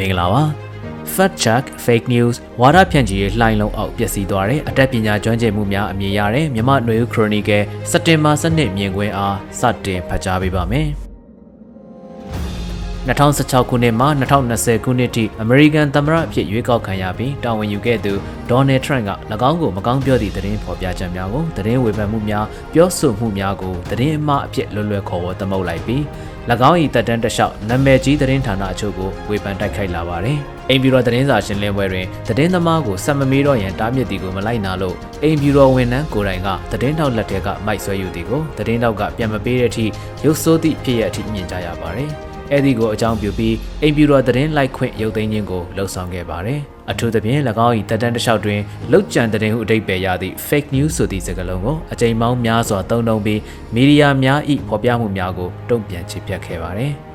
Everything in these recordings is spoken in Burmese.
မင်္ဂလာပါ fact check fake news ဝါဒဖြန့်ချီရေးလှိုင်းလုံးအောက်ပျက်စီးသွားတဲ့အတက်ပညာကျွမ်းကျင်မှုများအမြင်ရတဲ့မြမနွေဦးခရိုနီကယ်စက်တင်ဘာ7မြင်ကွင်းအားစတင်ဖတ်ကြားပေးပါမယ် 2016ခုနှစ်မှ2020ခုနှစ်ထိအမေရိကန်သမ္မတအဖြစ်ရွေးကောက်ခံရပြီးတာဝန်ယူခဲ့သူဒေါ်နယ်ထရန့်က၎င်းကိုမကောင်းပြောသည့်သတင်းဖော်ပြချက်များကိုသတင်းဝေဖန်မှုများပြောဆိုမှုများကိုသတင်းအမှားအဖြစ်လွယ်လွယ်ခေါ်ဝေါ်သမုတ်လိုက်ပြီး၎င်း၏တက်တန်းတစ်လျှောက်နာမည်ကြီးသတင်းဌာနအချို့ကိုဝေဖန်တိုက်ခိုက်လာပါတယ်။အိမ်ပြူတော်သတင်းစာရှင်းလင်းပွဲတွင်သတင်းသမားကိုစက်မမေးတော့ရန်တားမြစ်သည်ကိုမလိုက်နာလို့အိမ်ပြူတော်ဝန်ထမ်းကိုယ်တိုင်ကသတင်းတောက်လက်ထက်ကမိုက်ဆွဲယူသည်ကိုသတင်းတောက်ကပြန်မပေးတဲ့အထိရုပ်ဆိုးသည့်ဖြစ်ရအထိမြင်ကြရပါတယ်။ အဲ့ဒီကိုအကြောင်းပြုပြီးအိမ်ပြူတော်သတင်းလိုက်ခွင့်ရုပ်သိမ်းခြင်းကိုလှုံ့ဆော်ခဲ့ပါတယ်။အထူးသဖြင့်၎င်း၏တက်တန်းတစ်လျှောက်တွင်လောက်ကျန်သတင်းဟုအတိတ်ပဲရသည့် fake news ဆိုသည့်စကားလုံးကိုအကြိမ်ပေါင်းများစွာသုံးနှုန်းပြီးမီဒီယာများ၏ဖော်ပြမှုများကိုတုံ့ပြန်ချပြခဲ့ပါတယ်။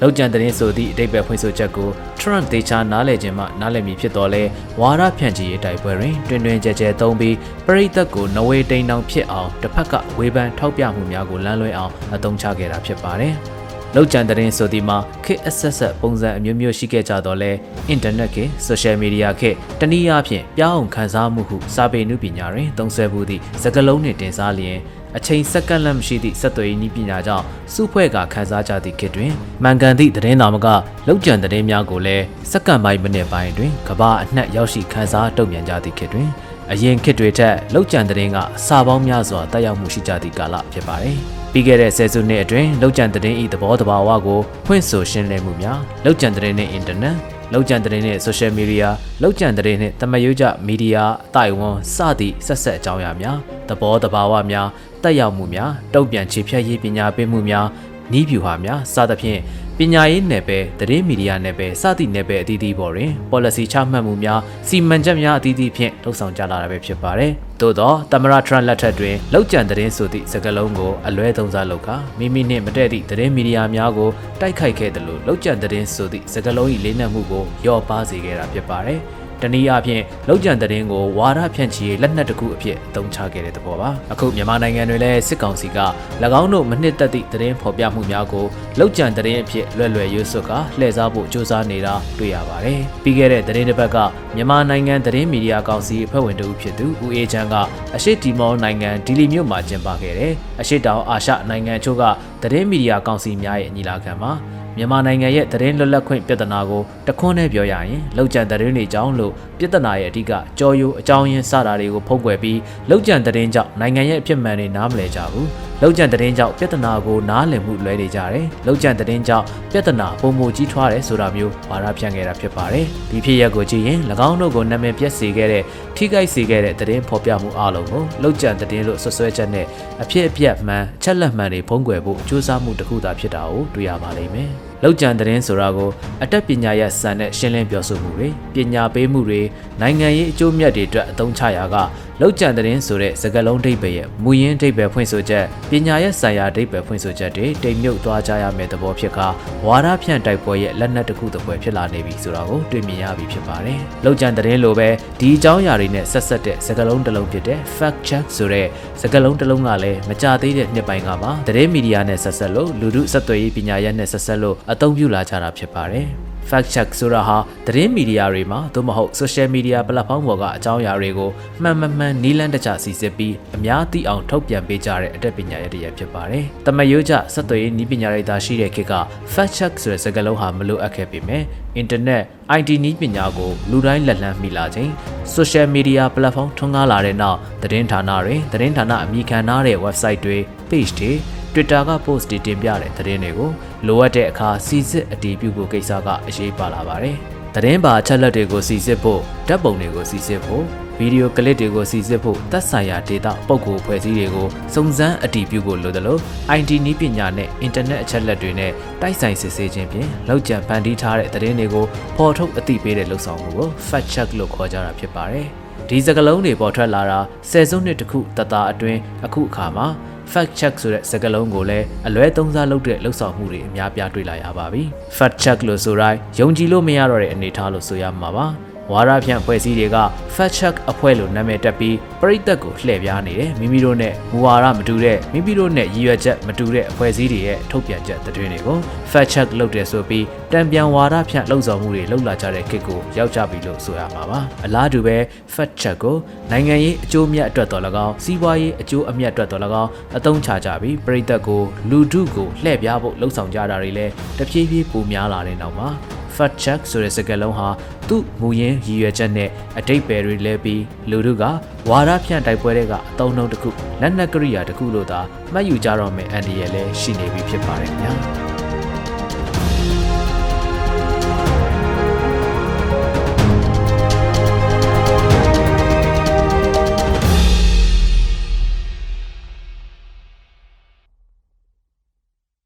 လောက်ကျန်သတင်းဆိုသည့်အတိတ်ပဲဖွင့်ဆိုချက်ကို Trump ဒေချာနားလည်ခြင်းမှနားလည်မည်ဖြစ်တော်လဲဝါရဖြန့်ချီရေးတိုက်ပွဲတွင်တွင်တွင်ကြဲကြဲသုံးပြီးပရိသတ်ကိုနဝေတိန်တောင်ဖြစ်အောင်တစ်ဖက်ကဝေဖန်ထောက်ပြမှုများကိုလမ်းလွှဲအောင်အသုံးချခဲ့တာဖြစ်ပါတယ်။ လောက်ကျန်တဲ့ဆိုဒီမှာခေတ်အဆက်ဆက်ပုံစံအမျိုးမျိုးရှိခဲ့ကြတော့လဲအင်တာနက်ခေတ်ဆိုရှယ်မီဒီယာခေတ်တနည်းအားဖြင့်ပြောင်းအောင်ခန်းစားမှုဟုစာပေနုပညာတွင်သုံးဆွဲမှုသည့်စကားလုံးနှင့်တင်စားလျင်အချိန်စက္ကန့်လက်မရှိသည့်စက်သွေးနည်းပညာကြောင့်စုဖွဲ့ကခန်းစားကြသည့်ခေတ်တွင်မှန်ကန်သည့်သတင်းသာမကလောက်ကျန်သတင်းများကိုလည်းစက္ကန့်ပိုင်းမိနစ်ပိုင်းတွင်ကဘာအနှက်ရောက်ရှိခန်းစားတုံ့ပြန်ကြသည့်ခေတ်တွင်အရင်ခေတ်တွေထက်လောက်ကျန်သတင်းကစာပေါင်းများစွာတက်ရောက်မှုရှိကြသည့်ကာလဖြစ်ပါတယ်။ ပြီးခဲ့တဲ့ဆယ်စုနှစ်အတွင်းလောက်ကျန်တဲ့ဤသဘောတဘာဝကိုဖွင့်ဆိုရှင်းလင်းမှုများလောက်ကျန်တဲ့နဲ့အင်တာနက်လောက်ကျန်တဲ့နဲ့ social media လောက်ကျန်တဲ့နဲ့တမယုကြမီဒီယာအတိုင်ဝန်းစသည့်ဆက်ဆက်အကြောင်းအရာများသဘောတဘာဝများတက်ရောက်မှုများတုံ့ပြန်ခြေဖြတ်ရေးပညာပေးမှုများနီးဗျူဟာများစသဖြင့် ပညာရေးနယ်ပယ်သတင်းမီဒီယာနယ်ပယ်စသည့်နယ်ပယ်အသီးသီးပေါ်တွင် policy ချမှတ်မှုများစီမံချက်များအသီးသီးဖြင့်လှုပ်ဆောင်ကြလာတာပဲဖြစ်ပါတယ်။သို့သောသမရထရန့်လက်ထက်တွင်လောက်ကျန်သတင်းဆိုသည့်စကားလုံးကိုအလွဲသုံးစားလုပ်ကာမိမိနှင့်မတည့်သည့်သတင်းမီဒီယာများကိုတိုက်ခိုက်ခဲ့တယ်လို့လောက်ကျန်သတင်းဆိုသည့်စကားလုံး၏လေးနက်မှုကိုလျော့ပါစေခဲ့တာဖြစ်ပါတယ်။ တနည်းအားဖြင့်လောက်ကျန်တဲ့င်းကိုဝါဒဖြန့်ချီရေးလက်နက်တစ်ခုအဖြစ်အသုံးချခဲ့တဲ့သဘောပါအခုမြန်မာနိုင်ငံတွင်လည်းစစ်ကောင်စီက၎င်းတို့မနှစ်သက်သည့်သတင်းဖော်ပြမှုများကိုလောက်ကျန်တဲ့င်းအဖြစ်လွယ်လွယ်ရွစွတ်ကလှည့်စားဖို့စ조사နေတာတွေ့ရပါတယ်ပြီးခဲ့တဲ့သတင်းတစ်ပတ်ကမြန်မာနိုင်ငံသတင်းမီဒီယာကောင်စီအဖွဲ့ဝင်တို့ဖြစ်သူဦးအေးချမ်းကအရှိတီမောနိုင်ငံဒီလီမြို့မှာကျင်းပခဲ့တဲ့အရှိတောင်အာရှနိုင်ငံချို့ကသတင်းမီဒီယာကောင်စီများရဲ့ညီလာခံမှာ မြန်မာနိုင်ငံရဲ့သတင်းလွတ်လပ်ခွင့်ပြဿနာကိုတခွန်းနဲ့ပြောရရင်လောက်ကျန်သတင်းတွေကြောင့်လို့ပြဿနာရဲ့အဓိကကြောရိုးအကြောင်းရင်းစတာတွေကိုဖုံးကွယ်ပြီးလောက်ကျန်သတင်းကြောင့်နိုင်ငံရဲ့အဖြစ်မှန်တွေနားမလည်ကြဘူးလောက်ကျန်သတင်းကြောင့်ပြဿနာကိုနားလည်မှုလွဲနေကြတယ်လောက်ကျန်သတင်းကြောင့်ပြဿနာပုံမကြီးထွားတယ်ဆိုတာမျိုးဝါဒဖြန့်ခဲ့တာဖြစ်ပါတယ်ဒီဖြစ်ရပ်ကိုကြည့်ရင်၎င်းတို့ကိုနာမည်ပြက်စေခဲ့တဲ့ထိခိုက်စေခဲ့တဲ့သတင်းဖော်ပြမှုအလုံးကိုလောက်ကျန်သတင်းလို့ဆွဆွဲချက်နဲ့အဖြစ်အပျက်မှန်အချက်လက်မှန်တွေဖုံးကွယ်ဖို့ကြိုးစားမှုတစ်ခုသာဖြစ်တာကိုတွေ့ရပါလိမ့်မယ် လောက်ကျန်သတင်းဆိုတာကိုအတက်ပညာရဲ့စံနဲ့ရှင်းလင်းပြောဆိုမှုတွေပညာပေးမှုတွေနိုင်ငံရေးအကျိုးမြတ်တွေအတွက်အသုံးချရာကလောက်ကျန်သတင်းဆိုတဲ့စကားလုံးဒိတ်ပဲရဲ့မူရင်းဒိတ်ပဲဖွင့်ဆိုချက်ပညာရဲ့ဆိုင်ရာဒိတ်ပဲဖွင့်ဆိုချက်တွေတိမ်မြုပ်သွားကြရမယ့်သဘောဖြစ်ကဝါဒဖြန့်တိုက်ပွဲရဲ့လက်နက်တစ်ခုတစ်ပွဲဖြစ်လာနေပြီဆိုတာကိုတွေ့မြင်ရပြီဖြစ်ပါတယ်လောက်ကျန်သတင်းလိုပဲဒီအကြောင်းအရာတွေနဲ့ဆက်ဆက်တဲ့စကားလုံးတစ်လုံးဖြစ်တဲ့ fact check ဆိုတဲ့စကားလုံးတစ်လုံးကလည်းမကြသေးတဲ့နှစ်ပိုင်းကမှသတင်းမီဒီယာနဲ့ဆက်ဆက်လို့လူမှုဆက်သွယ်ရေးပညာရပ်နဲ့ဆက်ဆက်လို့အသုံးပြုလာကြတာဖြစ်ပါတယ် fact check ဆိုတာဟာသတင်းမီဒီယာတွေမှာသို့မဟုတ် social media platform ပေါ်ကအကြောင်းအရာတွေကိုမှန်မှန်မှန်နီးလန်းတကျစီစစ်ပြီးအများသိအောင်ထုတ်ပြန်ပေးကြတဲ့အတတ်ပညာရတဲ့ရဖြစ်ပါတယ်။တမယိုးကျစက်သွေးနီးပညာရိတာရှိတဲ့ခေတ်က fact check ဆိုတဲ့စကားလုံးဟာမလိုအပ်ခဲ့ပေမဲ့ internet IT နီးပညာကိုလူတိုင်းလက်လှမ်းမိလာချိန် social media platform ထွန်းကားလာတဲ့နောက်သတင်းဌာနတွေသတင်းဌာနအမိခံထားတဲ့ website တွေ page တွေ Twitter က post တွေတင်ပြတဲ့သတင်းတွေကိုလိုအပ်တဲ့အခါစီစစ်အတည်ပြုဖို့ကိစ္စကအရေးပါလာပါတယ်။သတင်းပါအချက်လက်တွေကိုစီစစ်ဖို့ဓာတ်ပုံတွေကိုစီစစ်ဖို့ဗီဒီယိုကလစ်တွေကိုစီစစ်ဖို့သက်ဆိုင်ရာ data ပုံကိုဖွဲ့စည်းတွေကိုစုံစမ်းအတည်ပြုဖို့လိုတယ်လို့ IT နည်းပညာနဲ့ internet အချက်လက်တွေနဲ့တိုက်ဆိုင်စစ်ဆေးခြင်းဖြင့်လောက်ကျန်ဖန်တီးထားတဲ့သတင်းတွေကိုပေါ်ထုတ်အသိပေးတဲ့လုပ်ဆောင်မှုကို fact check လို့ခေါ်ကြတာဖြစ်ပါတယ်။ဒီစကလုံးတွေပေါ်ထွက်လာတာဆယ်စုနှစ်တခုတသားအတွင်းအခုအခါမှာ fact check ဆိုတဲ့စကားလုံးကိုလည်းအလွဲသုံးစားလုပ်တဲ့လှုပ်ဆောင်မှုတွေအများပြားတွေ့လာရပါပြီ fact check လို့ဆိုတိုင်းယုံကြည်လို့မရတော့တဲ့အနေအထားလို့ဆိုရမှာပါ ဝါရဖြန့်ဖွဲ့စည်းတွေက fact check အဖွဲ့လို့နာမည်တက်ပြီးပြည်သက်ကိုလှည့်ပြားနေတယ်မိမိတို့နဲ့မူဝါဒမတူတဲ့မိမိတို့နဲ့ရည်ရွယ်ချက်မတူတဲ့အဖွဲ့အစည်းတွေရဲ့ထုတ်ပြန်ချက်သတင်းတွေကို fact check လုပ်တယ်ဆိုပြီးတံပြန်ဝါဒဖြန့်လှုံ့ဆော်မှုတွေလှုပ်လာကြတဲ့ခေတ်ကိုရောက်ကြပြီလို့ဆိုရမှာပါအလားတူပဲ fact check ကိုနိုင်ငံရေးအကျိုးမြတ်အတွက်တော်၎င်းစီးပွားရေးအကျိုးအမြတ်အတွက်တော်၎င်းအသုံးချကြပြီးပြည်သက်ကိုလူထုကိုလှည့်ပြားဖို့လှုံ့ဆော်ကြတာတွေလည်းတဖြည်းဖြည်းပိုများလာတဲ့နောက်မှာ fact check ဆိုတဲ့စကားလုံးဟာသူ့မူရင်းရည်ရွယ်ချက်နဲ့အတိတ်ပဲတွေလဲပြီးလူတို့ကဝါဒဖြန့်တိုက်ပွဲတွေကအတုံးနှုံတစ်ခုလက်နက်ကရိယာတစ်ခုလို့သာမှတ်ယူကြတော့မယ်အန်ဒီရဲ့လည်းရှိနေပြီဖြစ်ပါတယ်ခင်ဗျာ